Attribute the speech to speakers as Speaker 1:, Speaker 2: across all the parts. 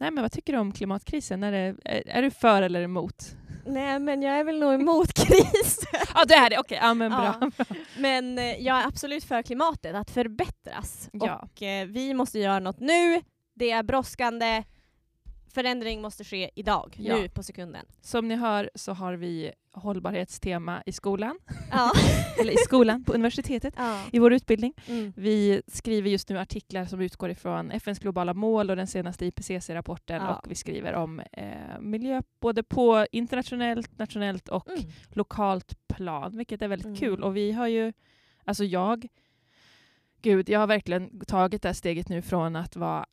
Speaker 1: Nej, men vad tycker du om klimatkrisen? Är, det, är, är du för eller emot?
Speaker 2: Nej, men jag är väl nog emot kris.
Speaker 1: Ja, det är det. Okej, ja, men bra.
Speaker 2: Ja. Men eh, jag är absolut för klimatet, att förbättras.
Speaker 1: Ja.
Speaker 2: Och eh, vi måste göra något nu. Det är brådskande. Förändring måste ske idag,
Speaker 1: Ja.
Speaker 2: nu på sekunden.
Speaker 1: Som ni hör så har vi hållbarhetstema i skolan,
Speaker 2: Ja.
Speaker 1: eller i skolan, på universitetet,
Speaker 2: ja.
Speaker 1: i vår utbildning.
Speaker 2: Mm.
Speaker 1: Vi skriver just nu artiklar som utgår ifrån FNs globala mål och den senaste IPCC-rapporten
Speaker 2: Ja.
Speaker 1: och vi skriver om eh, miljö både på internationellt, nationellt och
Speaker 2: Mm.
Speaker 1: lokalt plan, vilket är väldigt
Speaker 2: Mm.
Speaker 1: kul. Och vi har ju, alltså jag, gud, jag har verkligen tagit det här steget nu från att vara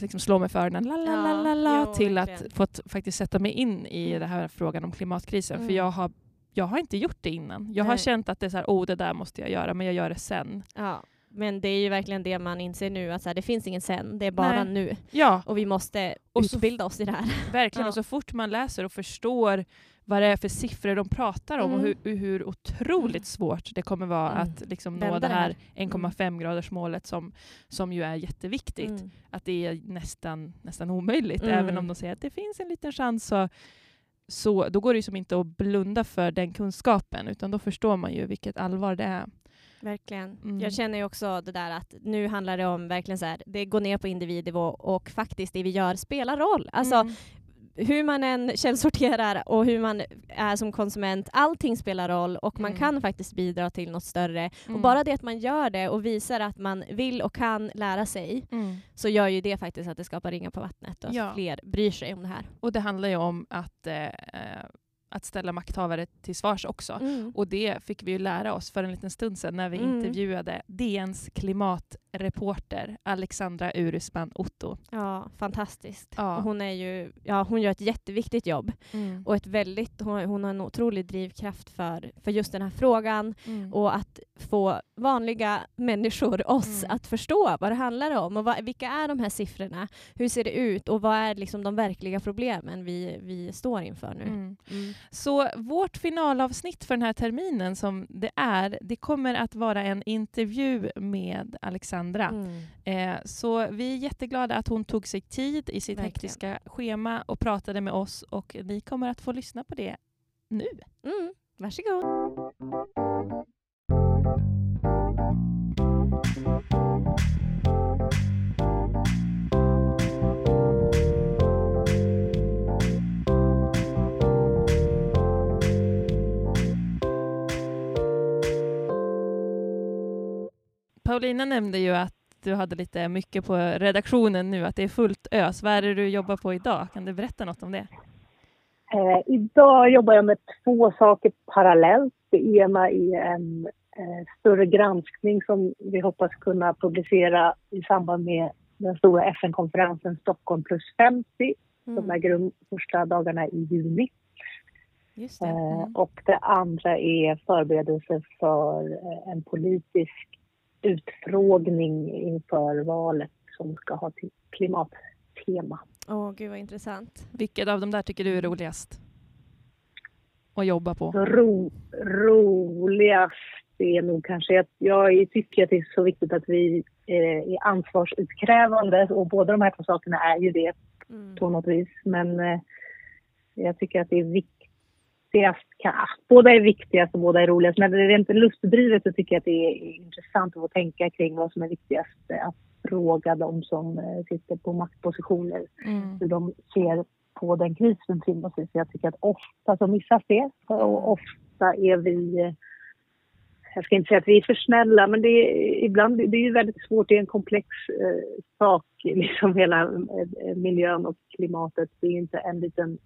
Speaker 1: liksom slå mig för öronen la, la, la, la, till att fått faktiskt sätta mig in i
Speaker 2: Mm.
Speaker 1: den här frågan om klimatkrisen. För
Speaker 2: Mm.
Speaker 1: jag har, jag har inte gjort det innan. Jag har
Speaker 2: Nej.
Speaker 1: känt att det är så här, oh det där måste jag göra, men jag gör det sen.
Speaker 2: Ja. Men det är ju verkligen det man inser nu, att så här, det finns ingen sen, det är bara
Speaker 1: Nej.
Speaker 2: nu.
Speaker 1: Ja,
Speaker 2: Och vi måste
Speaker 1: Och
Speaker 2: utbilda oss i det här.
Speaker 1: Verkligen,
Speaker 2: Ja.
Speaker 1: och så fort man läser och förstår vad det är för siffror de pratar om och
Speaker 2: Mm.
Speaker 1: hur, hur otroligt svårt det kommer vara
Speaker 2: Mm.
Speaker 1: att liksom nå
Speaker 2: Vända
Speaker 1: det här
Speaker 2: här.
Speaker 1: 1,5 graders målet som, som ju är jätteviktigt.
Speaker 2: Mm.
Speaker 1: Att det är nästan, nästan omöjligt.
Speaker 2: Mm.
Speaker 1: Även om de säger att det finns en liten chans så, så då går det ju som inte att blunda för den kunskapen utan då förstår man ju vilket allvar det är.
Speaker 2: Verkligen.
Speaker 1: Mm.
Speaker 2: Jag känner ju också det där att nu handlar det om verkligen så här, det går ner på individnivå och faktiskt det vi gör spelar roll. Alltså
Speaker 1: Mm.
Speaker 2: Hur man än källsorterar och hur man är som konsument, allting spelar roll och man
Speaker 1: Mm.
Speaker 2: kan faktiskt bidra till något större. Och
Speaker 1: Mm.
Speaker 2: bara det att man gör det och visar att man vill och kan lära sig
Speaker 1: Mm.
Speaker 2: så gör ju det faktiskt att det skapar ringar på vattnet och att
Speaker 1: Ja.
Speaker 2: fler bryr sig om det här.
Speaker 1: Och det handlar ju om att, eh, eh, att ställa makthavare till svars också.
Speaker 2: Mm.
Speaker 1: Och det fick vi ju lära oss för en liten stund sedan när vi
Speaker 2: Mm.
Speaker 1: intervjuade DNs klimatreporter Alexandra Urusman Otto.
Speaker 2: Ja, fantastiskt.
Speaker 1: Ja.
Speaker 2: Hon, är ju, ja, hon gör ett jätteviktigt jobb och ett väldigt, hon, hon har en otrolig drivkraft för, för just den här frågan
Speaker 1: Mm.
Speaker 2: och att få vanliga människor, oss,
Speaker 1: Mm.
Speaker 2: att förstå vad det handlar om och vad, vilka är de här siffrorna? Hur ser det ut och vad är liksom de verkliga problemen vi, vi står inför nu?
Speaker 1: Så vårt finalavsnitt för den här terminen som det är, det kommer att vara en intervju med Alexandra.
Speaker 2: Mm.
Speaker 1: Eh, så vi är jätteglada att hon tog sig tid i sitt
Speaker 2: Verkligen.
Speaker 1: hektiska schema och pratade med oss och ni kommer att få lyssna på det nu.
Speaker 2: Mm. Varsågod.
Speaker 1: Paulina nämnde ju att du hade lite mycket på redaktionen nu, att det är fullt ös. Vad är det du jobbar på idag? Kan du berätta något om det?
Speaker 3: Eh, idag jobbar jag med två saker parallellt. Det ena är en eh, större granskning som vi hoppas kunna publicera i samband med den stora FN-konferensen Stockholm plus 50 som
Speaker 2: Mm.
Speaker 3: äger rum första dagarna i juni.
Speaker 2: Det.
Speaker 3: Eh,
Speaker 1: Mm.
Speaker 3: och det andra är förberedelse för eh, en politisk utfrågning inför valet som ska ha till klimattema.
Speaker 2: Åh, gud vad intressant.
Speaker 1: Vilket av de där tycker du är roligast att jobba på?
Speaker 3: Ro, roligast är nog kanske att jag tycker att det är så viktigt att vi eh, är ansvarsutkrävande och båda de här två sakerna är ju det
Speaker 2: Mm.
Speaker 3: på något vis. Men eh, jag tycker att det är viktigast, ah, båda är viktigast och båda är roligast. Men rent lustdrivet så tycker jag att det är intressant att tänka kring vad som är viktigast. eh, Att fråga de som eh, sitter på maktpositioner
Speaker 1: Mm.
Speaker 3: hur de ser på den kris vi befinner. Så jag tycker att ofta så missas det. Och ofta är vi, eh, jag ska inte säga att vi är för snälla, men det är, ibland det är ju väldigt svårt. Det är en komplex eh, sak, liksom hela eh, miljön och klimatet. Det är inte en liten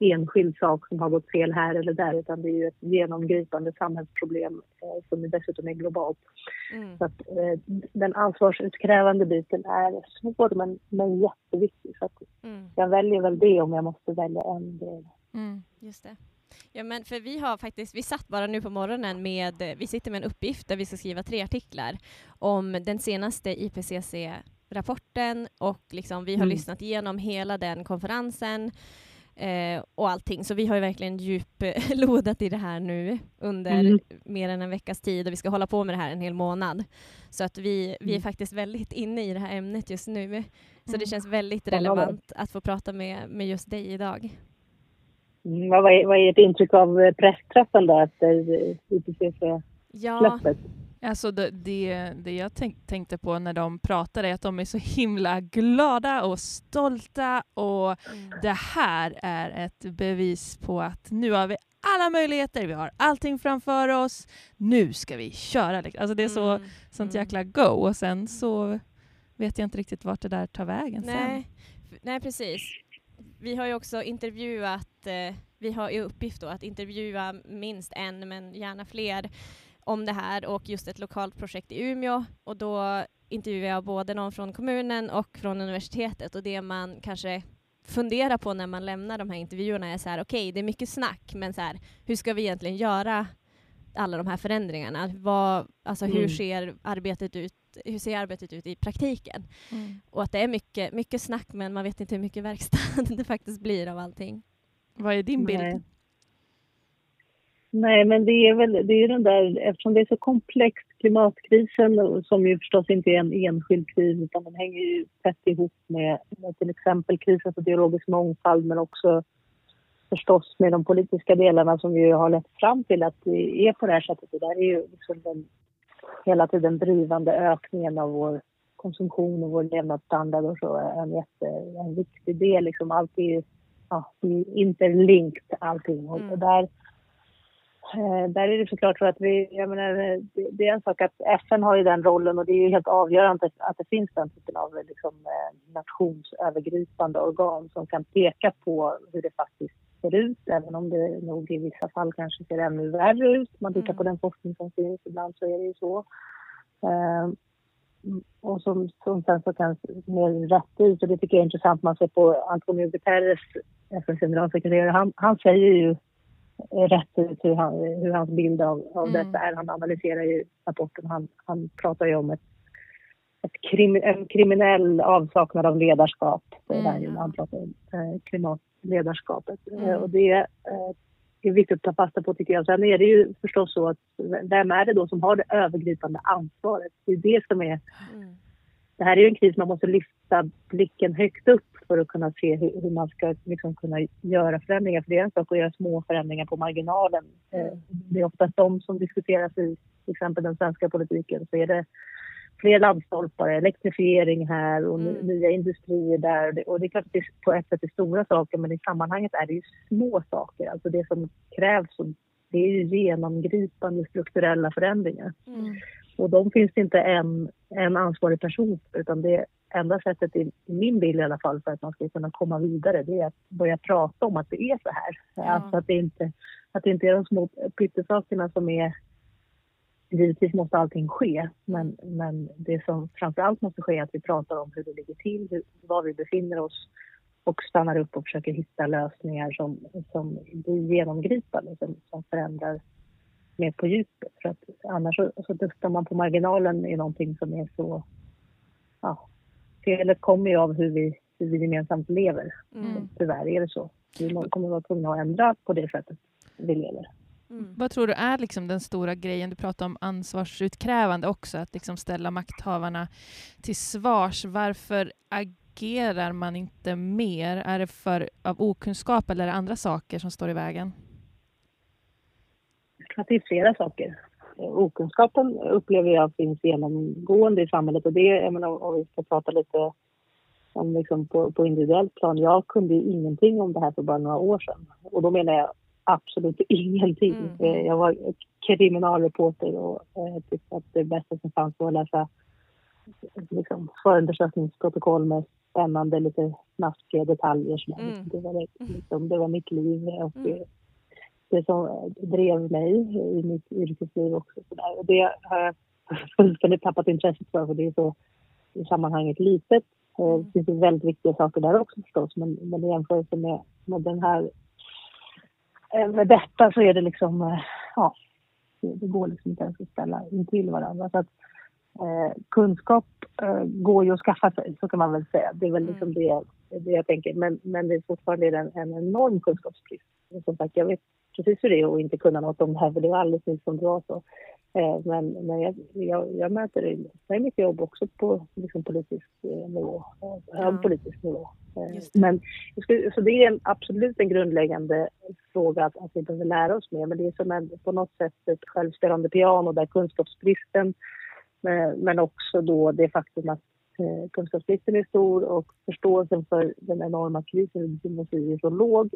Speaker 3: enskild sak som har gått fel här eller där, utan det är ju ett genomgripande samhällsproblem eh, som dessutom är globalt.
Speaker 2: Mm.
Speaker 3: Så att, eh, den ansvarsutkrävande biten är svår men, men jätteviktig. Så att
Speaker 2: Mm.
Speaker 3: jag väljer väl det om jag måste välja en del.
Speaker 1: Mm.
Speaker 2: Just det. Ja, men för vi har faktiskt, vi satt bara nu på morgonen med, vi sitter med en uppgift där vi ska skriva tre artiklar om den senaste IPCC-rapporten och liksom vi har
Speaker 3: Mm.
Speaker 2: lyssnat igenom hela den konferensen Eh, och allting. Så vi har ju verkligen djuplodat i det här nu under
Speaker 3: Mm.
Speaker 2: mer än en veckas tid och vi ska hålla på med det här en hel månad. Så att vi, vi är
Speaker 3: Mm.
Speaker 2: faktiskt väldigt inne i det här ämnet just nu. Så det
Speaker 1: Mm.
Speaker 2: känns väldigt relevant att få prata med, med just dig idag.
Speaker 3: Mm, vad, är, vad är ert intryck av eh, pressträffen då efter eh, IPCC-släppet?
Speaker 2: Ja,
Speaker 1: Alltså det, det, det jag tänk, tänkte på när de pratade är att de är så himla glada och stolta och
Speaker 2: mm.
Speaker 1: det här är ett bevis på att nu har vi alla möjligheter, vi har allting framför oss, nu ska vi köra. liksom. Alltså det är så,
Speaker 2: Mm,
Speaker 1: sånt
Speaker 2: mm.
Speaker 1: jäkla go och sen så vet jag inte riktigt vart det där tar vägen sen.
Speaker 2: Nej, f- nej, precis. Vi har ju också intervjuat, eh, vi har i uppgift då att intervjua minst en, men gärna fler, om det här och just ett lokalt projekt i Umeå. Och då intervjuar jag både någon från kommunen och från universitetet och det man kanske funderar på när man lämnar de här intervjuerna är så här, okej, det är mycket snack, men så här, hur ska vi egentligen göra alla de här förändringarna? Vad, alltså hur
Speaker 3: Mm.
Speaker 2: ser arbetet ut? Hur ser arbetet ut i praktiken?
Speaker 1: Mm.
Speaker 2: Och att det är mycket, mycket snack men man vet inte hur mycket verkstad det faktiskt blir av allting.
Speaker 1: Vad är din bild?
Speaker 3: Nej. Nej, men det är väl det är den där, eftersom det är så komplext, klimatkrisen som ju förstås inte är en enskild kris utan den hänger ju tätt ihop med, med till exempel krisen för biologisk mångfald men också förstås med de politiska delarna som ju har lett fram till att det är på det här sättet. Det där är ju liksom den hela tiden drivande ökningen av vår konsumtion och vår levnadsstandard och så är en, jätte, en viktig del. Liksom allt är ju ja, interlinked allting. Och,
Speaker 2: Mm.
Speaker 3: där, där är det såklart så att vi, jag menar, eh, det, är en sak att FN har ju den rollen och det är ju helt avgörande att, det finns den typen av liksom, eh, nationsövergripande organ som kan peka på hur det faktiskt ser ut, även om det nog i vissa fall kanske ser ännu värre ut. Man tittar
Speaker 2: Mm.
Speaker 3: på den forskning som finns, ibland så är det ju så. Eh, och som, som sen så kan mer rätt ut. Och det tycker jag är intressant. Man ser på Antonio Guterres, FNs generalsekreterare. Han, han säger ju rätt ut hur, han, hur hans bild av, av
Speaker 2: Mm.
Speaker 3: detta är. Han analyserar ju rapporten. Han, han pratar ju om ett, ett krim, en kriminell avsaknad av ledarskap. Det är
Speaker 2: Mm.
Speaker 3: där ju han pratar om eh, klimatledarskapet.
Speaker 2: Mm.
Speaker 3: Eh, och det eh, är viktigt att ta fasta på tycker jag. Sen är det ju förstås så att vem är det då som har det övergripande ansvaret? Det är det som är
Speaker 2: Mm.
Speaker 3: det här är ju en kris man måste lyfta blicken högt upp för att kunna se hur, hur man ska liksom kunna göra förändringar. För det är en sak att göra små förändringar på marginalen.
Speaker 2: Mm.
Speaker 3: Eh, Det är oftast de som diskuteras i till exempel den svenska politiken. Så är det fler laddstolpar, elektrifiering här och
Speaker 2: Mm.
Speaker 3: nya industrier där. Och det, är klart att det på ett sätt är stora saker men i sammanhanget är det ju små saker. Alltså det som krävs det är ju genomgripande strukturella förändringar.
Speaker 2: Mm.
Speaker 3: Och de finns det inte en, en ansvarig person för, utan det enda sättet i, min bild i alla fall för att man ska kunna komma vidare det är att börja prata om att det är så här.
Speaker 2: Ja.
Speaker 3: Alltså att det inte, att det inte är de små pyttesakerna som är Givetvis måste allting ske, men, men det som framför allt måste ske är att vi pratar om hur det ligger till, hur, var vi befinner oss och stannar upp och försöker hitta lösningar som, som blir genomgripande, som, som förändrar mer på djupet. För att annars så, så dustar man på marginalen i någonting som är så... Ja, felet kommer ju av hur vi, hur vi gemensamt lever.
Speaker 2: Mm.
Speaker 3: Tyvärr är det så. Vi kommer vara tvungna att ändra på det sättet vi lever.
Speaker 2: Mm.
Speaker 1: Vad tror du är liksom den stora grejen? Du pratar om ansvarsutkrävande också, att liksom ställa makthavarna till svars. Varför agerar man inte mer? Är det för av okunskap eller är det andra saker som står i vägen?
Speaker 3: Jag tror att det är flera saker. Eh, Okunskapen upplever jag finns genomgående i samhället och det, jag menar, om vi ska prata lite om liksom på, på individuellt plan. Jag kunde ju ingenting om det här för bara några år sedan och då menar jag absolut ingenting.
Speaker 2: Mm.
Speaker 3: Eh, Jag var kriminalreporter och eh, tyckte att det bästa som fanns var att läsa liksom, förundersökningsprotokoll med spännande, lite snaskiga detaljer.
Speaker 2: Mm.
Speaker 3: det, var, liksom, det var mitt liv och
Speaker 2: Mm.
Speaker 3: Det, som drev mig i mitt yrkesliv också. Så där. Och det har jag fullständigt tappat intresset för, för det är så i sammanhanget litet. Eh,
Speaker 2: Mm.
Speaker 3: Det finns ju väldigt viktiga saker där också förstås, men, men i jämförelse med, med den här eh, med detta så är det liksom, eh, ja, det, det går liksom inte ens att ställa intill varandra. Så att, eh, kunskap eh, går ju att skaffa sig, så kan man väl säga. Det är väl liksom det det jag tänker. Men, men det är fortfarande en, en enorm kunskapsbrist. Som sagt, jag vet precis hur det är att inte kunna något om det här, för det var alldeles nyss som det var så. Eh, men, men jag, jag, jag möter det, mycket jobb också på liksom, politisk eh, nivå, ja. politisk nivå. Eh. Men så det är en, absolut en grundläggande fråga att, att vi behöver lära oss mer. Men det är som en, på något sätt ett självspelande piano där kunskapsbristen men också då det faktum att kunskapsbristen är stor och förståelsen för den enorma krisen vi befinner oss i är så låg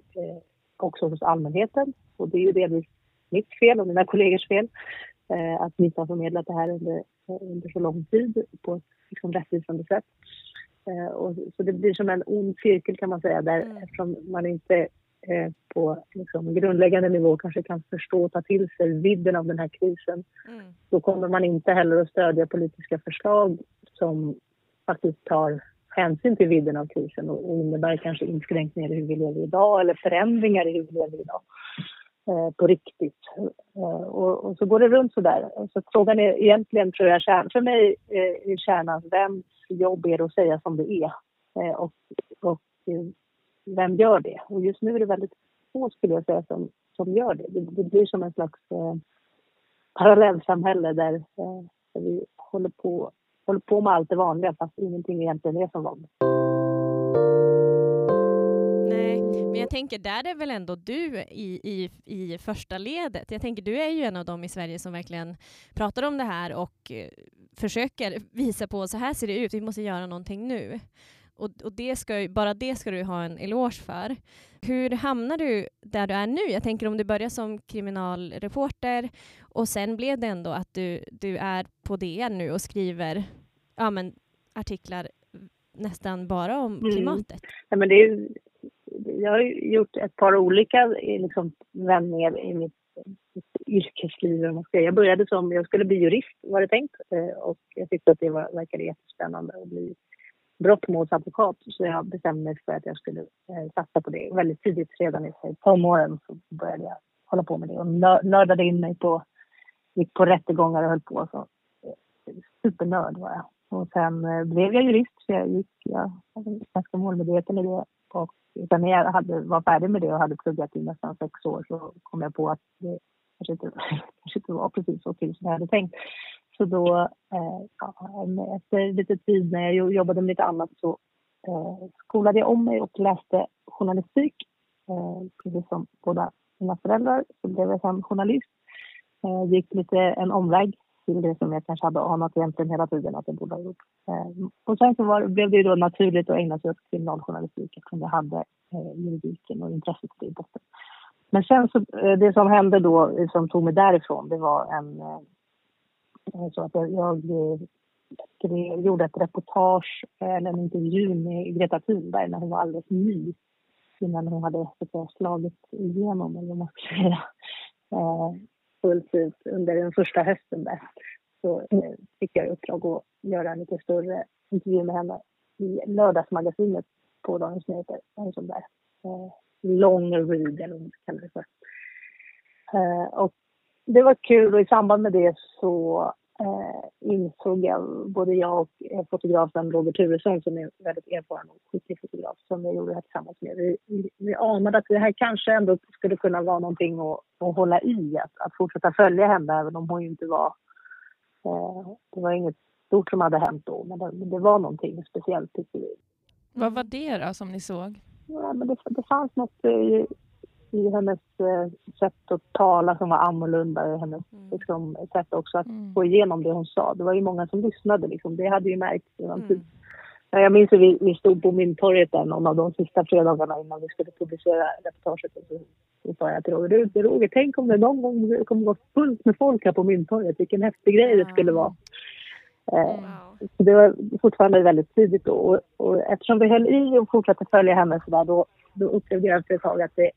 Speaker 3: också hos allmänheten. Och det är ju delvis mitt fel och mina kollegors fel eh, att vi inte har förmedlat det här under, under så lång tid på ett liksom, rättvisande sätt. Eh, och, så det blir som en ond cirkel kan man säga där mm. eftersom man inte eh, på liksom, grundläggande nivå kanske kan förstå och ta till sig vidden av den här krisen. Mm. Då kommer man inte heller att stödja politiska förslag som faktiskt tar hänsyn till vidden av krisen och innebär kanske inskränkningar i hur vi lever idag eller förändringar i hur vi lever idag eh, på riktigt. Eh, och, och, så går det runt så där. Så frågan är egentligen, tror jag, kärn, för mig eh, är kärnan vems jobb är det att säga som det är? Eh, och, och eh, vem gör det? Och just nu är det väldigt få, skulle jag säga, som, som gör det. Det, det blir som en slags eh, parallellsamhälle där, eh, där vi håller på håller på med allt det vanliga fast ingenting egentligen är som vanligt.
Speaker 2: Nej, men jag tänker där är väl ändå du i, i, i första ledet. Jag tänker du är ju en av dem i Sverige som verkligen pratar om det här och eh, försöker visa på så här ser det ut, vi måste göra någonting nu. Och, och det ska, bara det ska du ha en eloge för. Hur hamnar du där du är nu? Jag tänker om du börjar som kriminalreporter och sen blev det ändå att du, du är på DN nu och skriver ja, men, artiklar nästan bara om mm. klimatet.
Speaker 3: Ja, men det är, jag har gjort ett par olika liksom, vändningar i mitt, mitt yrkesliv. Jag började som, jag skulle bli jurist var det tänkt eh, och jag tyckte att det var, verkade jättespännande att bli brottmålsadvokat så jag bestämde mig för att jag skulle eh, satsa på det. Väldigt tidigt, redan i tonåren, så började jag hålla på med det och nördade in mig på, gick på rättegångar och höll på. Så, eh, supernörd var jag. Och sen eh, blev jag jurist, så jag gick, jag var ganska målmedveten i det. Och sen när jag hade, var färdig med det och hade pluggat i nästan sex år så kom jag på att det kanske inte, kanske inte var precis så kul som jag hade tänkt. Så då, eh, ja, efter lite tid när jag jobbade med lite annat så eh, skolade jag om mig och läste journalistik. Eh, precis som båda mina föräldrar så blev jag sen journalist. Eh, gick lite en omväg till det som jag kanske hade anat egentligen hela tiden att jag borde ha gjort. Eh, och sen så var, blev det ju då naturligt att ägna sig åt kriminaljournalistik eftersom jag hade eh, juridiken och intresset i botten. Men sen så, eh, det som hände då, som tog mig därifrån, det var en eh, så att jag, jag skrev, gjorde ett reportage, eh, eller en intervju med Greta Thunberg när hon var alldeles ny. Innan hon hade så slagit igenom, eller vad man ska säga, eh, fullt ut under den första hösten där. Så eh, fick jag i uppdrag att göra en lite större intervju med henne i lördagsmagasinet på Dagens Nyheter. En sån där eh, long read, eller vad man kallar det för. Eh, och det var kul och i samband med det så eh, insåg jag, både jag och eh, fotografen Roger Turesson som är väldigt erfaren och skicklig fotograf som jag gjorde det här tillsammans med. Vi, vi, vi anade att det här kanske ändå skulle kunna vara någonting att, att hålla i, att, att fortsätta följa henne även om hon inte var... Eh, det var inget stort som hade hänt då, men det, det var någonting speciellt tyckte vi.
Speaker 1: Vad var det då som ni såg?
Speaker 3: Ja, men det, det fanns något i, i hennes eh, sätt att tala som var annorlunda. I hennes mm. liksom, sätt också att mm. få igenom det hon sa. Det var ju många som lyssnade. Liksom. Det hade ju märkts redan mm. tid. Jag minns att vi, vi stod på Mynttorget någon av de sista fredagarna innan vi skulle publicera reportaget. Och så, så sa jag till Roger, Roger, tänk om det någon gång kommer vara fullt med folk här på Mynttorget. Vilken häftig grej det skulle vara. Eh, wow. Så det var fortfarande väldigt tidigt då. Och, och eftersom vi höll i och fortsatte följa henne så där, då, då upplevde jag efter ett tag att det,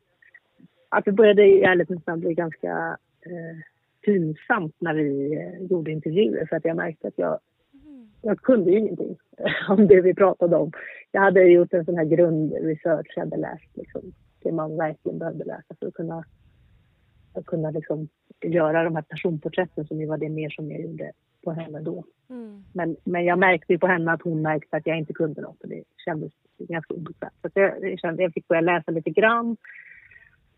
Speaker 3: att det började i ärlighetens namn bli ganska eh, pinsamt när vi eh, gjorde intervjuer för att jag märkte att jag, jag kunde ju ingenting om det vi pratade om. Jag hade gjort en sån här grundresearch, jag hade läst liksom, det man verkligen behövde läsa för att kunna, att kunna liksom, göra de här personporträtten som ju var det mer som jag gjorde på henne då. Mm. Men, men jag märkte ju på henne att hon märkte att jag inte kunde något och det kändes ganska obekvämt. Så jag, jag, kände, jag fick börja läsa lite grann.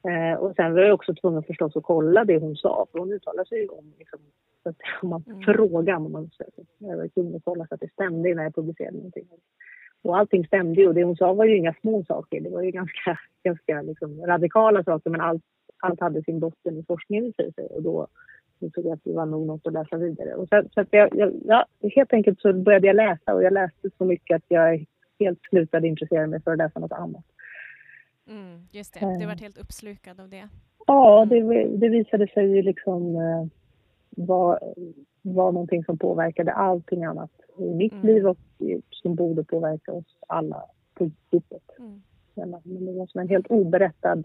Speaker 3: Eh, och sen var jag också tvungen förstås att kolla det hon sa, för hon uttalade sig ju om liksom, så att, om man mm. frågar om man säger. Jag var tvungen att kolla så att det stämde innan jag publicerade någonting. Och allting stämde och det hon sa var ju inga små saker. Det var ju ganska, ganska liksom radikala saker men allt, allt hade sin botten i forskningen i sig. Och då insåg jag att det var nog något att läsa vidare. Och så, så att jag, jag, ja, helt enkelt så började jag läsa och jag läste så mycket att jag helt slutade intressera mig för att läsa något annat.
Speaker 2: Mm, just det, du varit eh. helt uppslukad av det.
Speaker 3: Ja, det, det visade sig ju liksom eh, vara var någonting som påverkade allting annat i mitt mm. liv och som borde påverka oss alla på djupet. Mm. Men det var som en helt oberättad,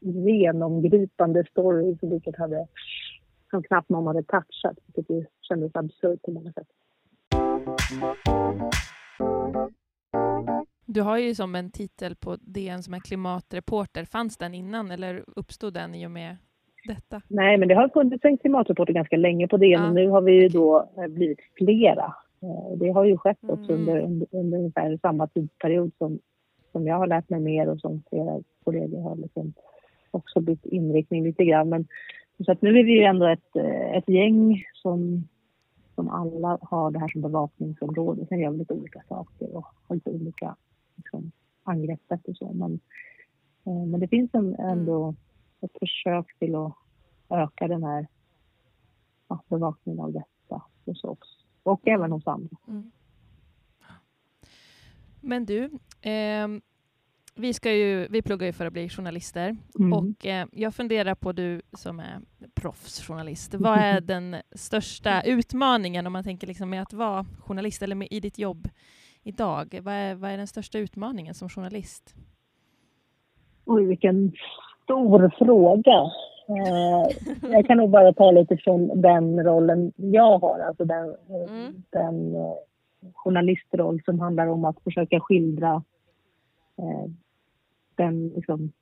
Speaker 3: genomgripande story vilket hade, som knappt någon hade touchat, vilket kändes absurt på många sätt.
Speaker 1: Du har ju som en titel på DN som är klimatreporter. Fanns den innan eller uppstod den i och med detta?
Speaker 3: Nej, men det har funnits en klimatreporter ganska länge på DN ja. och nu har vi ju då eh, blivit flera. Eh, det har ju skett också mm. under, under, under ungefär samma tidsperiod som, som jag har lärt mig mer och som flera kollegor har liksom också bytt inriktning lite grann. Men, så att nu är vi ju ändå ett, eh, ett gäng som, som alla har det här som bevakningsområde. Sen gör vi lite olika saker och har lite olika liksom, angreppssätt och så. Men, men det finns en, ändå mm ett försök till att öka den här ja, bevakningen av detta hos oss och även hos andra. Mm.
Speaker 1: Men du, eh, vi, ska ju, vi pluggar ju för att bli journalister mm. och eh, jag funderar på, du som är proffsjournalist, vad är den största utmaningen om man tänker liksom med att vara journalist eller med, i ditt jobb idag? Vad är, vad är den största utmaningen som journalist?
Speaker 3: Oj, vilken stor fråga. Eh, jag kan nog bara ta lite från den rollen jag har, alltså den, mm. den eh, journalistroll som handlar om att försöka skildra eh, den liksom,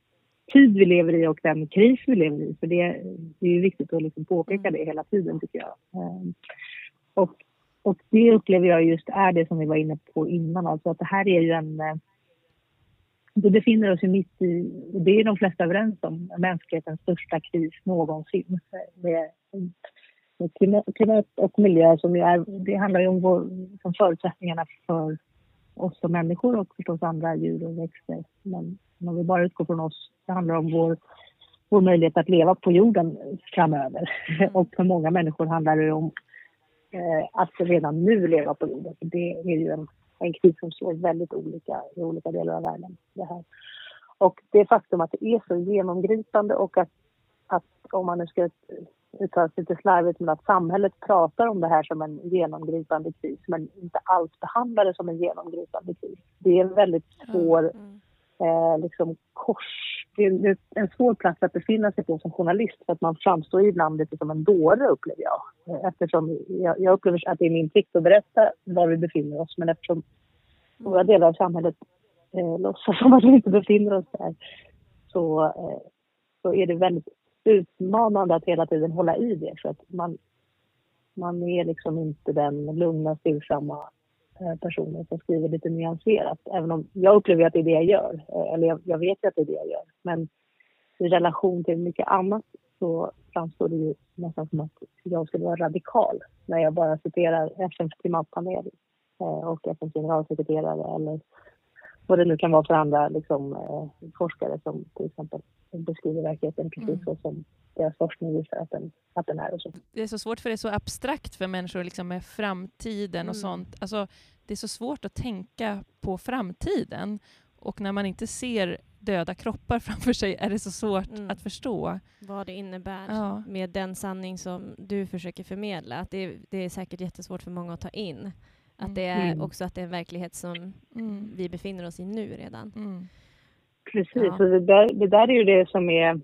Speaker 3: tid vi lever i och den kris vi lever i. För det, det är viktigt att liksom påpeka det hela tiden tycker jag. Och, och det upplever jag just är det som vi var inne på innan, alltså att det här är ju en eh, vi befinner oss ju mitt i, och det är de flesta överens om, mänsklighetens största kris någonsin. Med, med klimat, och miljö som är, det handlar ju om vår, som förutsättningarna för oss som människor och förstås andra djur och växter. Men om vi bara utgår från oss, det handlar om vår, vår möjlighet att leva på jorden framöver. Mm. Och för många människor handlar det om att redan nu leva på jorden. Det är ju en en kris som slår väldigt olika i olika delar av världen. Det här. Och det faktum att det är så genomgripande och att, att om man nu ska uttala sig lite slarvigt, men att samhället pratar om det här som en genomgripande kris men inte alls behandlar det som en genomgripande kris. Det är en väldigt svår mm. Mm eh, liksom kors... Det är en svår plats att befinna sig på som journalist för att man framstår ibland lite som en dåre upplever jag. Eh, eftersom jag, jag upplever att det är min plikt att berätta var vi befinner oss men eftersom stora delar av samhället eh, låtsas som att vi inte befinner oss där så, eh, så är det väldigt utmanande att hela tiden hålla i det för att man, man är liksom inte den lugna, stillsamma Eh, personer som skriver lite nyanserat. Även om jag upplever att det är det jag gör. Eh, eller jag, jag vet ju att det är det jag gör. Men i relation till mycket annat så framstår det ju nästan som att jag skulle vara radikal när jag bara citerar FNs klimatpanel eh, och FNs generalsekreterare eller vad det nu kan vara för andra liksom, forskare som till exempel beskriver verkligheten precis mm. så som deras forskning visar att den, att den är. Och så.
Speaker 1: Det är så svårt för det är så abstrakt för människor liksom med framtiden mm. och sånt. Alltså, det är så svårt att tänka på framtiden och när man inte ser döda kroppar framför sig är det så svårt mm. att förstå.
Speaker 2: Vad det innebär ja. med den sanning som du försöker förmedla. Att det, det är säkert jättesvårt för många att ta in. Att mm. det är mm. också att det är en verklighet som mm. vi befinner oss i nu redan.
Speaker 3: Precis, ja. och det där, det där är ju det som är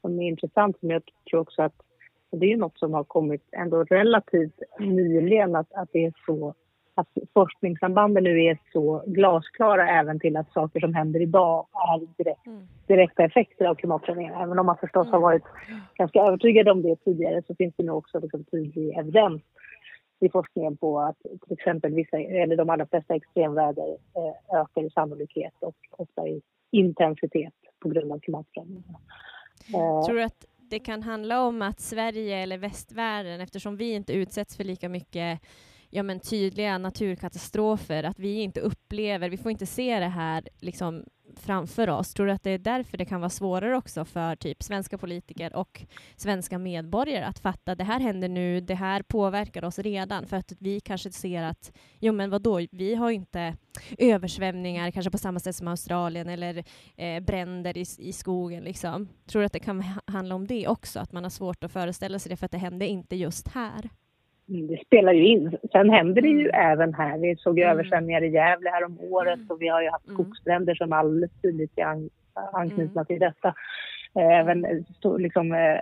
Speaker 3: som är intressant som jag tror också att det är något som har kommit ändå relativt nyligen att, att det är så att forskningssambanden nu är så glasklara även till att saker som händer idag är direkt, mm. direkta effekter av klimatförändringar. Även om man förstås har mm. varit ganska övertygad om det tidigare så finns det nu också liksom tydlig evidens i forskningen på att till exempel vissa, eller de allra flesta extremväder eh, ökar i sannolikhet och ofta i intensitet på grund av klimatförändringarna.
Speaker 2: Eh, Tror du att det kan handla om att Sverige eller västvärlden, eftersom vi inte utsätts för lika mycket ja, men tydliga naturkatastrofer, att vi inte upplever, vi får inte se det här liksom framför oss. Tror du att det är därför det kan vara svårare också för typ svenska politiker och svenska medborgare att fatta att det här händer nu, det här påverkar oss redan, för att vi kanske ser att jo men vadå, vi har inte översvämningar kanske på samma sätt som Australien eller eh, bränder i, i skogen liksom. Tror du att det kan handla om det också, att man har svårt att föreställa sig det för att det hände inte just här?
Speaker 3: Mm, det spelar ju in. Sen händer det ju mm. även här. Vi såg ju mm. översvämningar i Gävle här om året och vi har ju haft mm. skogsbränder som alldeles tydligt är an, anknutna till detta. Även liksom, eh,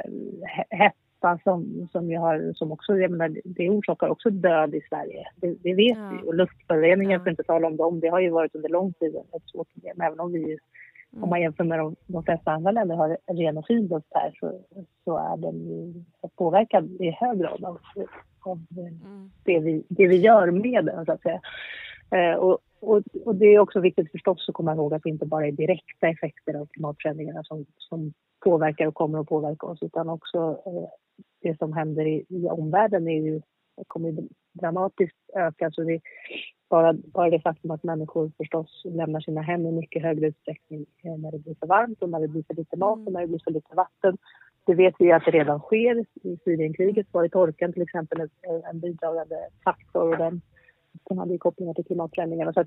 Speaker 3: hetta som, som, har, som också, jag menar, det orsakar också död i Sverige. Det, det vet ja. vi. Och luftföroreningar, ja. för inte tala om dem, det har ju varit under lång tid ett svårt problem. Även om vi Mm. Om man jämför med de, de flesta andra länder har ren och fin luft här så, så är den ju påverkad i hög grad av, av mm. det, vi, det vi gör med den, så att säga. Eh, och, och, och, det är också viktigt förstås att komma ihåg att det inte bara är direkta effekter av klimatförändringarna som, som påverkar och kommer att påverka oss, utan också eh, det som händer i, i omvärlden är ju, kommer dramatiskt öka. Så det, bara, bara det faktum att människor förstås lämnar sina hem i mycket högre utsträckning när det blir för varmt och när det blir för lite mat och när det blir för lite vatten. Det vet vi att det redan sker. I Syrienkriget var det torkan till exempel en, en bidragande faktor och den, den hade ju kopplingar till klimatförändringarna. Så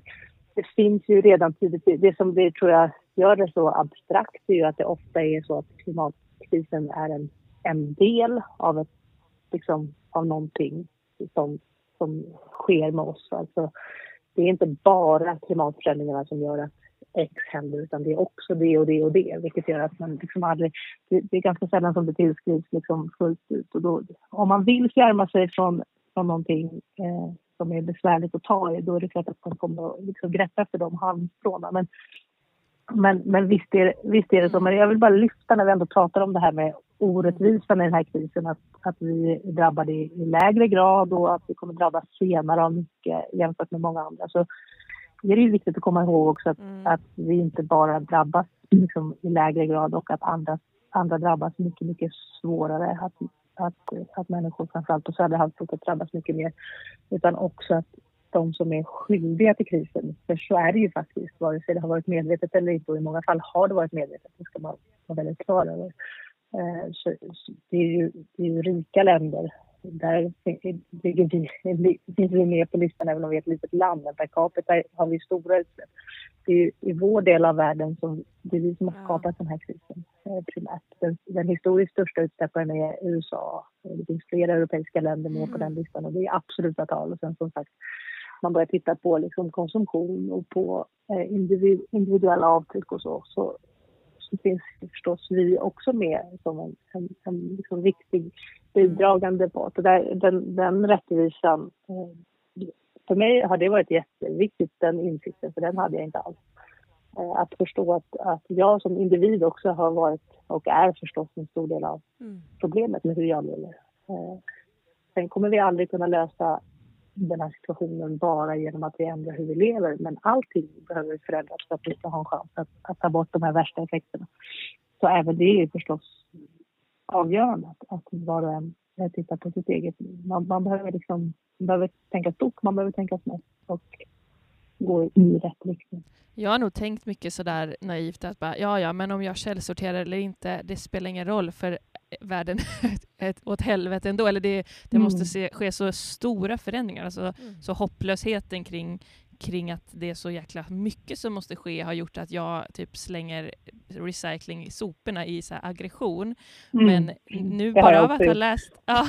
Speaker 3: det finns ju redan tidigt. Det som det tror jag gör det så abstrakt är ju att det ofta är så att klimatkrisen är en, en del av, ett, liksom, av någonting som som sker med oss. Alltså, det är inte bara klimatförändringarna som gör att X händer utan det är också det och det och det vilket gör att man liksom aldrig, det, det är ganska sällan som det tillskrivs liksom fullt ut. Och då, om man vill fjärma sig från, från någonting eh, som är besvärligt att ta i då är det klart att man kommer att liksom greppa efter de halmstråna. Men, men, men visst, är, visst är det så. Men jag vill bara lyfta när vi ändå pratar om det här med orättvisan i den här krisen att, att vi är drabbade i, i lägre grad och att vi kommer drabbas senare av mycket jämfört med många andra. Så det är ju viktigt att komma ihåg också att, mm. att vi inte bara drabbas liksom, i lägre grad och att andra, andra drabbas mycket, mycket svårare. Att, att, att människor framförallt på södra halvklotet drabbas mycket mer. Utan också att de som är skyldiga till krisen, för så är det ju faktiskt, vare sig det har varit medvetet eller inte och i många fall har det varit medvetet, det ska man vara väldigt klar över. Eh, så, det, är ju, det är ju rika länder. Där ligger vi, finns vi med på listan även om vi är ett litet land. Men per capita har vi stora utsläpp. Det är i vår del av världen som det är vi som har skapat den här krisen eh, primärt. Den, den historiskt största utsläpparen är USA. Det finns flera europeiska länder med på mm. den listan och det är absoluta tal. Och sen som sagt, man börjar titta på liksom konsumtion och på eh, individuella avtryck och så, så så finns förstås vi också med som en, en, en liksom viktig bidragande part. Och där, den, den rättvisan, eh, för mig har det varit jätteviktigt, den insikten, för den hade jag inte alls. Eh, att förstå att, att jag som individ också har varit och är förstås en stor del av mm. problemet med hur jag lever. Eh, sen kommer vi aldrig kunna lösa den här situationen bara genom att vi ändrar hur vi lever. Men allting behöver förändras för att vi ska ha en chans att, att ta bort de här värsta effekterna. Så även det är förstås avgörande att, att var och en eh, tittar på sitt eget liv. Man, man, behöver liksom, man behöver tänka stort, man behöver tänka snett och gå i rätt riktning.
Speaker 1: Jag har nog tänkt mycket sådär naivt att bara, ja, ja, men om jag källsorterar eller inte, det spelar ingen roll för världen ett, åt helvete ändå. Eller det, det mm. måste se, ske så stora förändringar. Alltså, mm. Så hopplösheten kring, kring att det är så jäkla mycket som måste ske har gjort att jag typ slänger recycling i soporna i så aggression. Mm. Men nu bara av att ha läst... Ja,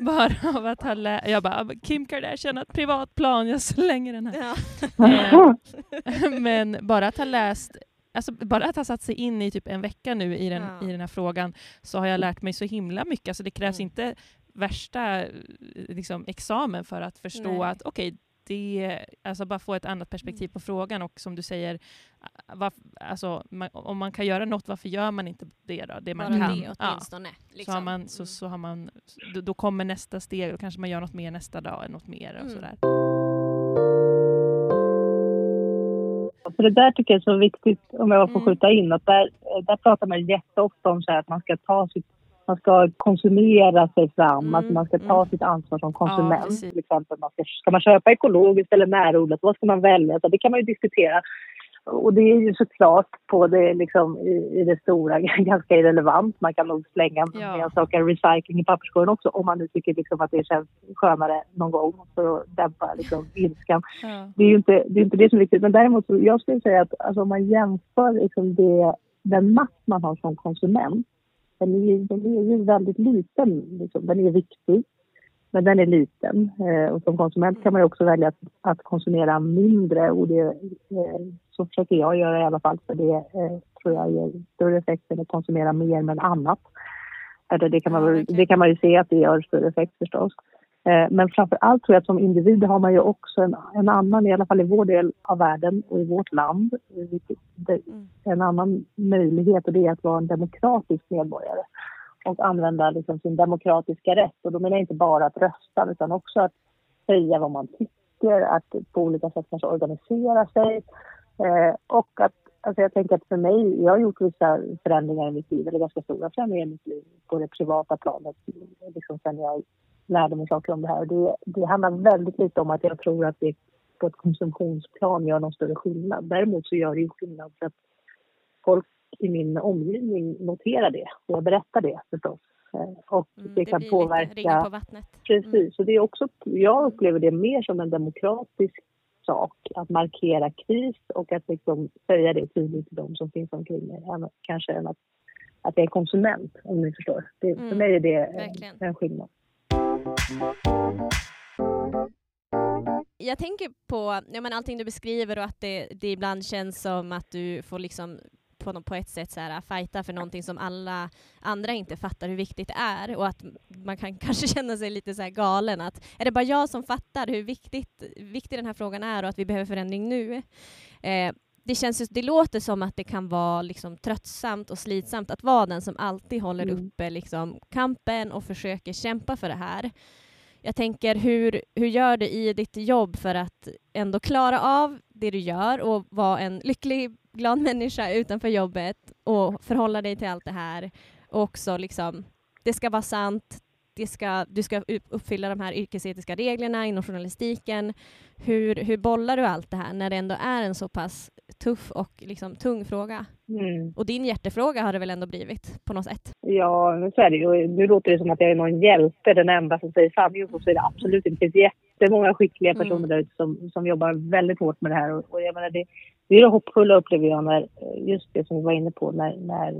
Speaker 1: bara av att ha läst... Jag bara, Kim Kardashian har ett privatplan, jag slänger den här. Ja. Eh, men bara att ha läst Alltså bara att ha satt sig in i typ en vecka nu i den, ja. i den här frågan så har jag lärt mig så himla mycket. Alltså det krävs mm. inte värsta liksom, examen för att förstå Nej. att okej, okay, det, alltså bara få ett annat perspektiv på frågan och som du säger, var, alltså, man, om man kan göra något, varför gör man inte det då? Det man
Speaker 2: Bara
Speaker 1: kan.
Speaker 2: det åtminstone.
Speaker 1: Ja.
Speaker 2: Liksom.
Speaker 1: Så, har man, så,
Speaker 2: Mm.
Speaker 1: så har man, då, då kommer nästa steg och kanske man gör något mer nästa dag, något mer och
Speaker 2: Mm.
Speaker 1: sådär.
Speaker 3: För det där tycker jag är så viktigt, om jag får
Speaker 2: Mm.
Speaker 3: skjuta in, att där, där pratar man jätteofta om så här att man ska ta sitt man ska konsumera sig fram,
Speaker 2: Mm,
Speaker 3: alltså man ska ta
Speaker 2: mm.
Speaker 3: sitt ansvar som
Speaker 1: Ja,
Speaker 3: konsument.
Speaker 1: precis.
Speaker 3: till exempel man ska, ska man köpa ekologiskt eller närodlat, vad ska man välja? Så det kan man ju diskutera. Och det är ju såklart på det, liksom, i, i det stora ganska irrelevant. Man kan nog slänga
Speaker 1: Ja.
Speaker 3: saker recycling i papperskorgen också om man nu tycker liksom att det känns skönare någon gång för att dämpa liksom, ilskan
Speaker 1: Ja.
Speaker 3: det är ju inte det, är inte det som är viktigt. Men däremot, så, jag skulle säga att alltså, om man jämför liksom det, den makt man har som konsument, den är den är ju väldigt liten. Liksom. Den är viktig, men den är liten. Eh, och som konsument kan man också välja att, att konsumera mindre. Och det, eh, så försöker jag göra i alla fall, för det eh, tror jag ger större effekt än att konsumera mer men annat. Eller det, kan man, det kan man ju se att det gör större effekt förstås. Eh, Men framför allt tror jag att som individ har man ju också en, en annan, i alla fall i vår del av världen och i vårt land,
Speaker 2: Mm.
Speaker 3: en annan möjlighet och det är att vara en demokratisk medborgare och använda liksom sin demokratiska rätt. Och då menar jag inte bara att rösta utan också att säga vad man tycker, att på olika sätt kanske organisera sig eh, och att Alltså jag tänker att för mig, jag har gjort vissa förändringar i mitt liv, eller ganska stora förändringar i mitt liv på det privata planet, liksom sen jag lärde mig saker om det här. Det, det handlar väldigt lite om att jag tror att det på ett konsumtionsplan gör någon större skillnad. Däremot så gör det ju skillnad för att folk i min omgivning noterar det och jag berättar det förstås. Eh, Och
Speaker 2: Mm,
Speaker 3: det, kan
Speaker 2: blir
Speaker 3: påverka...
Speaker 2: på vattnet.
Speaker 3: Precis,
Speaker 2: Mm.
Speaker 3: så det är också, jag upplever det mer som en demokratisk sak att markera kris och att liksom säga det tydligt till de som finns omkring mig, kanske än att, att jag är konsument, om ni förstår. Det, För
Speaker 2: Mm,
Speaker 3: mig är det
Speaker 2: verkligen.
Speaker 3: en skillnad.
Speaker 2: Jag tänker på ja, men allting du beskriver och att det, det ibland känns som att du får liksom på, på ett sätt så här, äh, fighta för någonting som alla andra inte fattar hur viktigt det är och att man kan kanske känna sig lite så här galen att är det bara jag som fattar hur viktigt, viktig den här frågan är och att vi behöver förändring nu? Eh, det, känns, det låter som att det kan vara liksom tröttsamt och slitsamt att vara den som alltid håller
Speaker 3: Mm.
Speaker 2: uppe liksom kampen och försöker kämpa för det här. Jag tänker, hur, hur gör du i ditt jobb för att ändå klara av det du gör och vara en lycklig, glad människa utanför jobbet och förhålla dig till allt det här och också liksom, det ska vara sant, det ska, du ska upp- uppfylla de här yrkesetiska reglerna inom journalistiken. Hur, hur bollar du allt det här när det ändå är en så pass tuff och liksom tung fråga?
Speaker 3: Mm.
Speaker 2: Och din hjärtefråga har det väl ändå blivit på något sätt?
Speaker 3: Ja, så är det ju. Nu låter det som att jag är någon hjälte, den enda som säger sanningen. Så är det absolut inte. Det finns jättemånga skickliga
Speaker 2: Mm.
Speaker 3: personer där ute som, som jobbar väldigt hårt med det här. Och, och jag menar, det, det är det hoppfulla upplever jag när, eh, just det som vi var inne på, när, när,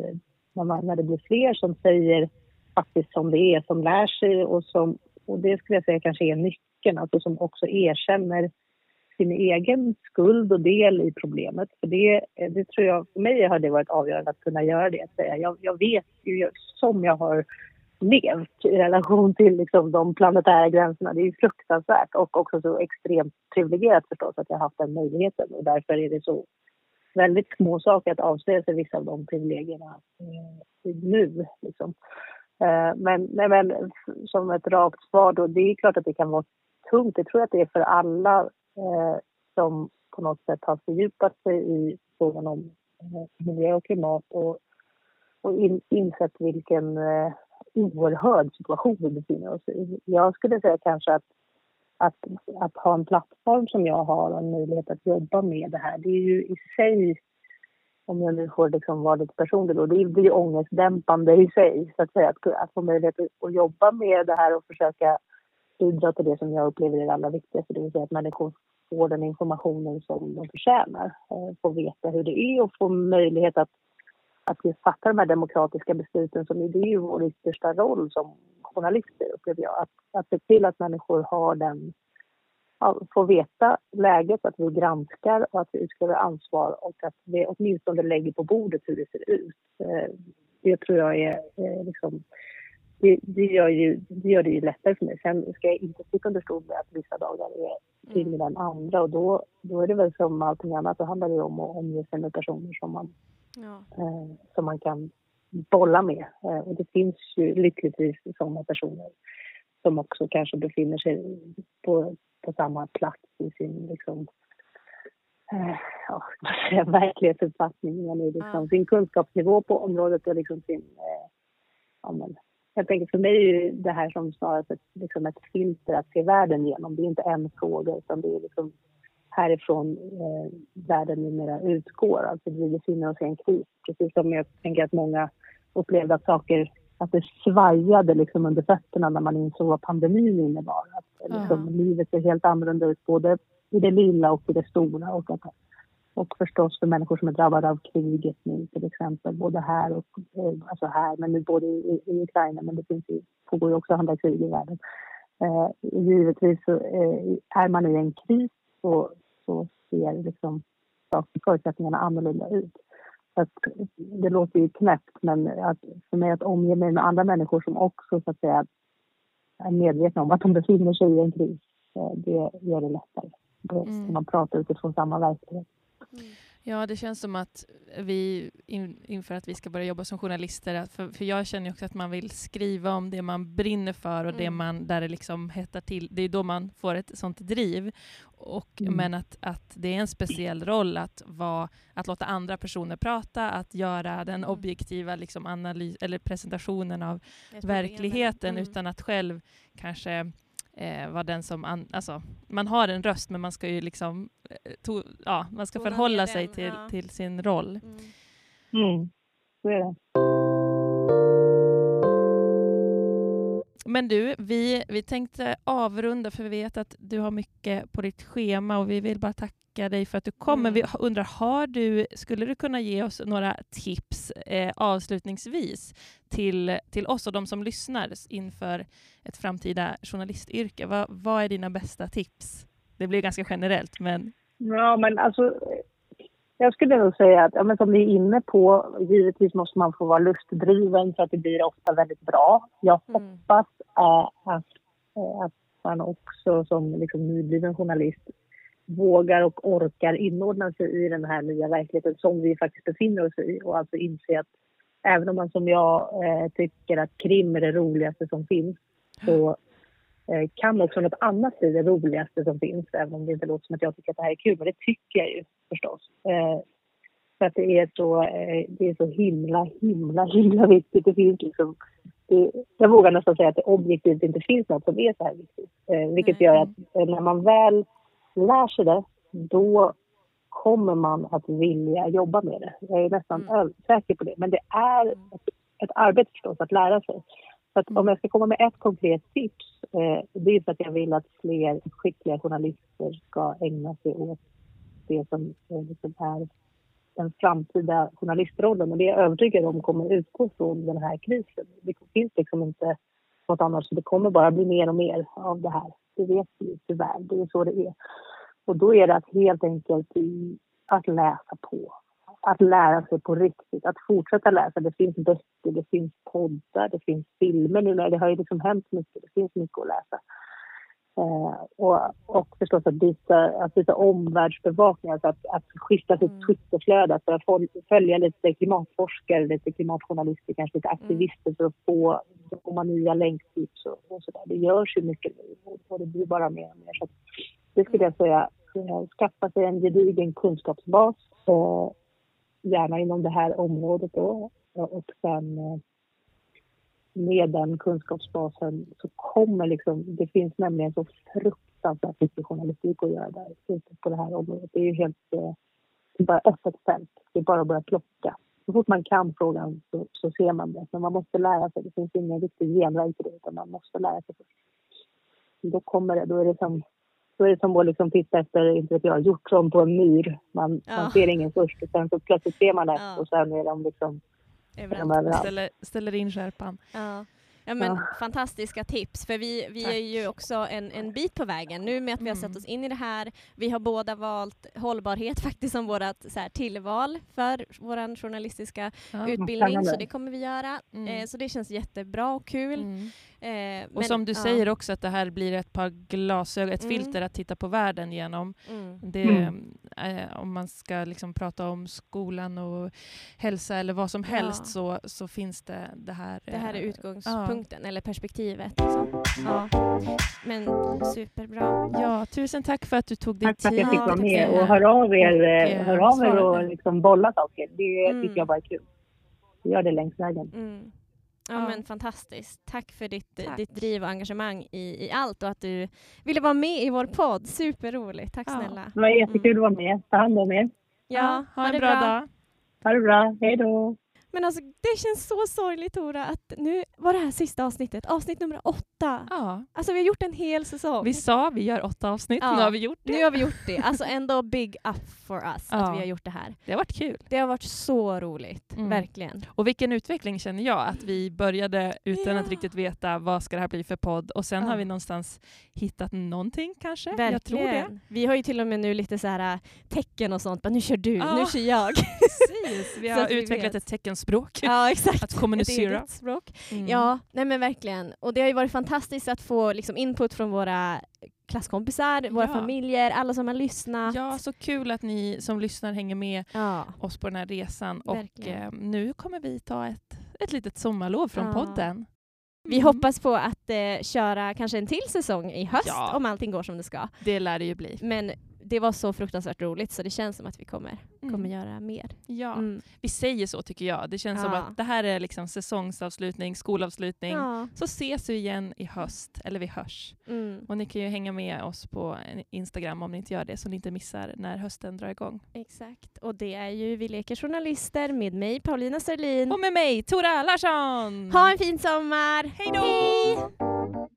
Speaker 3: när, man, när det blir fler som säger faktiskt som det är, som lär sig och som, och det skulle jag säga kanske är nyckeln, alltså som också erkänner sin egen skuld och del i problemet. För det, det tror jag, för mig har det varit avgörande att kunna göra det. Säga, jag, jag vet ju som jag har levt i relation till liksom, de planetära gränserna. Det är ju fruktansvärt och också så extremt privilegierat förstås att jag har haft den möjligheten och därför är det så väldigt små saker att avslöja sig vissa av de privilegierna eh, nu. Liksom. Eh, men, nej, men som ett rakt svar då, det är klart att det kan vara tungt. Det tror jag att det är för alla eh, som på något sätt har fördjupat sig i frågan om eh, miljö och klimat och, och in, insett vilken eh, oerhörd situation vi befinner oss i. Jag skulle säga kanske att, att, att ha en plattform som jag har och en möjlighet att jobba med det här, det är ju i sig om jag nu får liksom vara lite personlig då, det blir ångestdämpande i sig. Så att, säga, att, att få möjlighet att, att jobba med det här och försöka bidra till det som jag upplever är det allra viktigaste, det vill säga att människor får den informationen som de förtjänar. Eh, får veta hur det är och får möjlighet att, att just fatta de här demokratiska besluten som det är ju vår yttersta roll som journalister upplever jag. Att, att se till att människor har den ja, får veta läget, att vi granskar och att vi utkräver ansvar och att vi åtminstone lägger på bordet hur det ser ut. Eh, det tror jag är eh, liksom det, det, gör ju, det gör det ju lättare för mig. Sen ska jag inte sticka under stol med att vissa dagar är tyngre mm. än andra och då, då är det väl som allting annat, då handlar det om att omge sig med personer som man, ja. eh, som man kan bolla med. Eh, och det finns ju lyckligtvis sådana personer som också kanske befinner sig på, på samma plats i sin liksom, eh, ja, verklighetsuppfattning, eller liksom ja. sin kunskapsnivå på området och liksom sin... Eh, ja, men, jag tänker för mig är det här som snarast ett, liksom ett filter att se världen genom. Det är inte en fråga utan det är liksom härifrån eh, världen numera utgår. Alltså vi befinner oss i en kris. Precis som jag tänker att många upplevde att saker att det svajade liksom under fötterna när man insåg vad pandemin innebar. Att liksom, mm. livet ser helt annorlunda ut både i det lilla och i det stora. Och, att, och förstås för människor som är drabbade av kriget nu till exempel, både här och eh, alltså här, men nu både i, i Ukraina, men det finns ju, pågår ju också andra krig i världen. Eh, givetvis så eh, är man i en kris så, så ser liksom förutsättningarna annorlunda ut. Att, det låter ju knäppt, men att, för mig att omge mig med andra människor som också så att säga är medvetna om att de befinner sig i en kris, eh, det gör det lättare. Mm. Man pratar utifrån samma verklighet.
Speaker 1: Mm. Ja, det känns som att vi in, inför att vi ska börja jobba som journalister, för, för jag känner också att man vill skriva om det man brinner för och mm. det man, där det liksom hettar till. Det är då man får ett sånt driv. Och, mm. Men att, att det är en speciell roll att, vara, att låta andra personer prata, att göra den mm. objektiva liksom, analys, eller presentationen av verkligheten, mm. utan att själv kanske eh, vara den som... An, alltså, man har en röst, men man ska ju liksom... Eh, to, ja, man ska förhålla sig till, ja. till sin roll. Mm.
Speaker 3: Mm. Så är det.
Speaker 1: Men du, vi, vi tänkte avrunda för vi vet att du har mycket på ditt schema och vi vill bara tacka dig för att du kom. Mm. vi undrar, har du, skulle du kunna ge oss några tips eh, avslutningsvis till, till oss och de som lyssnar inför ett framtida journalistyrke? Va, vad är dina bästa tips? Det blir ganska generellt, men...
Speaker 3: Ja, men alltså jag skulle nog säga att, ja, men som ni är inne på, givetvis måste man få vara lustdriven så att det blir ofta väldigt bra. Jag mm. hoppas äh, att, äh, att man också som liksom, nybliven journalist vågar och orkar inordna sig i den här nya verkligheten som vi faktiskt befinner oss i och alltså inse att även om man som jag äh, tycker att krim är det roligaste som finns så kan också något annat bli det roligaste som finns, även om det inte låter som att jag tycker att det här är kul, men det tycker jag ju förstås. Eh, för att det är så, eh, det är så himla, himla, himla viktigt. Det finns liksom, det, jag vågar nästan säga att det objektivt inte finns något som är så här viktigt. Eh, vilket gör att eh, när man väl lär sig det, då kommer man att vilja jobba med det. Jag är nästan mm. säker på det. Men det är ett, ett arbete förstås att lära sig. Så att om jag ska komma med ett konkret tips, eh, det är för att jag vill att fler skickliga journalister ska ägna sig åt det som liksom är den framtida journalistrollen och det är jag övertygad om kommer utgå från den här krisen. Det finns liksom inte något annat, så det kommer bara bli mer och mer av det här. Det vet vi tyvärr, det är så det är. Och då är det att helt enkelt att läsa på. Att lära sig på riktigt, att fortsätta läsa. Det finns böcker, det finns poddar, det finns filmer nu det har ju liksom hänt mycket. Det finns mycket att läsa. Eh, och, och förstås att byta, att byta omvärldsbevakning, alltså att, att skifta sitt mm. Twitterflöde, för att följa lite klimatforskare, lite klimatjournalister, kanske lite aktivister mm. för att få, få nya länktips och, och sådär. Det görs ju mycket nu och det blir bara mer och mer. Så det skulle jag säga, eh, skaffa sig en gedigen kunskapsbas, eh, gärna inom det här området då, och sen eh, med den kunskapsbasen så kommer liksom, det finns nämligen så fruktansvärt mycket journalistik att göra där på det här området. Det är ju helt, eh, det är bara öppet fält. Det är bara att börja plocka. Så fort man kan frågan så, så ser man det. Men man måste lära sig. Det finns ingen riktig genväg till det utan man måste lära sig först. Då kommer det, då är det som då är det som att liksom titta efter, inte vet jag, hjortron på en myr. Man, ja. man ser ingen först och sen så plötsligt ser man det ja. och sen är de liksom
Speaker 1: Överallt. Ställer, ställer in skärpan.
Speaker 2: Ja. Ja, men
Speaker 3: Ja.
Speaker 2: Fantastiska tips, för vi, vi
Speaker 1: Tack.
Speaker 2: är ju också en, en bit på vägen nu med att vi har satt
Speaker 1: Mm.
Speaker 2: oss in i det här. Vi har båda valt hållbarhet faktiskt som vårt så här, tillval för vår journalistiska
Speaker 1: Ja.
Speaker 2: utbildning, så det kommer vi göra.
Speaker 1: Mm.
Speaker 2: Eh, så det känns jättebra och kul.
Speaker 1: Mm.
Speaker 2: Eh,
Speaker 1: Och
Speaker 2: men-
Speaker 1: som du
Speaker 2: ja.
Speaker 1: säger också att det här blir ett par glasögon, ett
Speaker 2: Mm.
Speaker 1: filter att titta på världen genom.
Speaker 2: Mm.
Speaker 1: Det,
Speaker 3: Mm.
Speaker 1: eh, om man ska liksom prata om skolan och hälsa eller vad som helst
Speaker 2: Ja.
Speaker 1: så, så finns det det här.
Speaker 2: Det här är
Speaker 1: eh,
Speaker 2: utgångspunkten, eller perspektivet. Liksom. Ja. Men superbra.
Speaker 1: Ja, tusen tack för att du tog dig
Speaker 3: Tack för att
Speaker 1: tid.
Speaker 3: jag fick vara med och hör av er,
Speaker 1: Och,
Speaker 3: eh,
Speaker 1: eh,
Speaker 3: hör av er och liksom bolla saker. Det
Speaker 2: Mm.
Speaker 3: tycker jag bara är kul. Gör det längs vägen.
Speaker 2: Mm. Ja,
Speaker 1: Ja.
Speaker 2: men fantastiskt. Tack för ditt,
Speaker 1: Tack.
Speaker 2: ditt driv och engagemang i, i allt och att du ville vara med i vår podd. Superroligt. Tack
Speaker 1: Ja.
Speaker 2: snälla.
Speaker 3: Det var jättekul att vara med. Ta hand om er.
Speaker 2: Ja,
Speaker 1: ha en bra, dag.
Speaker 3: Ha det bra. Hej då.
Speaker 2: Men alltså det känns så sorgligt Tora att nu var det här sista avsnittet, avsnitt nummer åtta.
Speaker 1: Ja.
Speaker 2: Alltså vi har gjort en hel säsong.
Speaker 1: Vi sa vi gör åtta avsnitt,
Speaker 2: Ja.
Speaker 1: nu har vi gjort det.
Speaker 2: Nu har vi gjort det. Alltså ändå big up for us
Speaker 1: Ja.
Speaker 2: att vi har gjort det här.
Speaker 1: Det har varit kul.
Speaker 2: Det har varit så roligt,
Speaker 1: Mm.
Speaker 2: verkligen.
Speaker 1: Och vilken utveckling känner jag, att vi började utan
Speaker 2: Ja.
Speaker 1: att riktigt veta vad ska det här bli för podd och sen har vi någonstans hittat någonting kanske.
Speaker 2: Verkligen.
Speaker 1: Jag tror det.
Speaker 2: Vi har ju till och med nu lite så här äh, tecken och sånt. Bara, nu kör du, nu kör jag.
Speaker 1: Precis, vi har
Speaker 2: att vi
Speaker 1: utvecklat
Speaker 2: vet.
Speaker 1: Teckenspråk.
Speaker 2: ja, exakt.
Speaker 1: Att kommunicera.
Speaker 2: Ett språk.
Speaker 1: Mm.
Speaker 2: Ja, nej men verkligen. Och det har ju varit fantastiskt att få liksom, input från våra klasskompisar, våra
Speaker 1: Ja.
Speaker 2: familjer, alla som har lyssnat.
Speaker 1: Ja, så kul att ni som lyssnar hänger med
Speaker 2: Ja.
Speaker 1: oss på den här resan. Och
Speaker 2: Verkligen.
Speaker 1: eh, nu kommer vi ta ett, ett litet sommarlov från
Speaker 2: Ja.
Speaker 1: podden.
Speaker 2: Vi
Speaker 1: Mm.
Speaker 2: hoppas på att eh, köra kanske en till säsong i höst
Speaker 1: Ja.
Speaker 2: om allting går som det ska.
Speaker 1: Det lär det ju bli.
Speaker 2: Men det var så fruktansvärt roligt så det känns som att vi kommer,
Speaker 1: Mm.
Speaker 2: kommer göra mer.
Speaker 1: Ja,
Speaker 2: Mm.
Speaker 1: vi säger så tycker jag. Det känns som
Speaker 2: Ja.
Speaker 1: att det här är liksom säsongsavslutning, skolavslutning.
Speaker 2: Ja.
Speaker 1: Så ses vi igen i höst, eller vi hörs.
Speaker 2: Mm.
Speaker 1: Och ni kan ju hänga med oss på Instagram om ni inte gör det, så ni inte missar när hösten drar igång.
Speaker 2: Exakt. Och det är ju Vi leker journalister med mig Paulina Serlin.
Speaker 1: Och med mig, Tora Larsson!
Speaker 2: Ha en fin sommar!
Speaker 1: Hej då!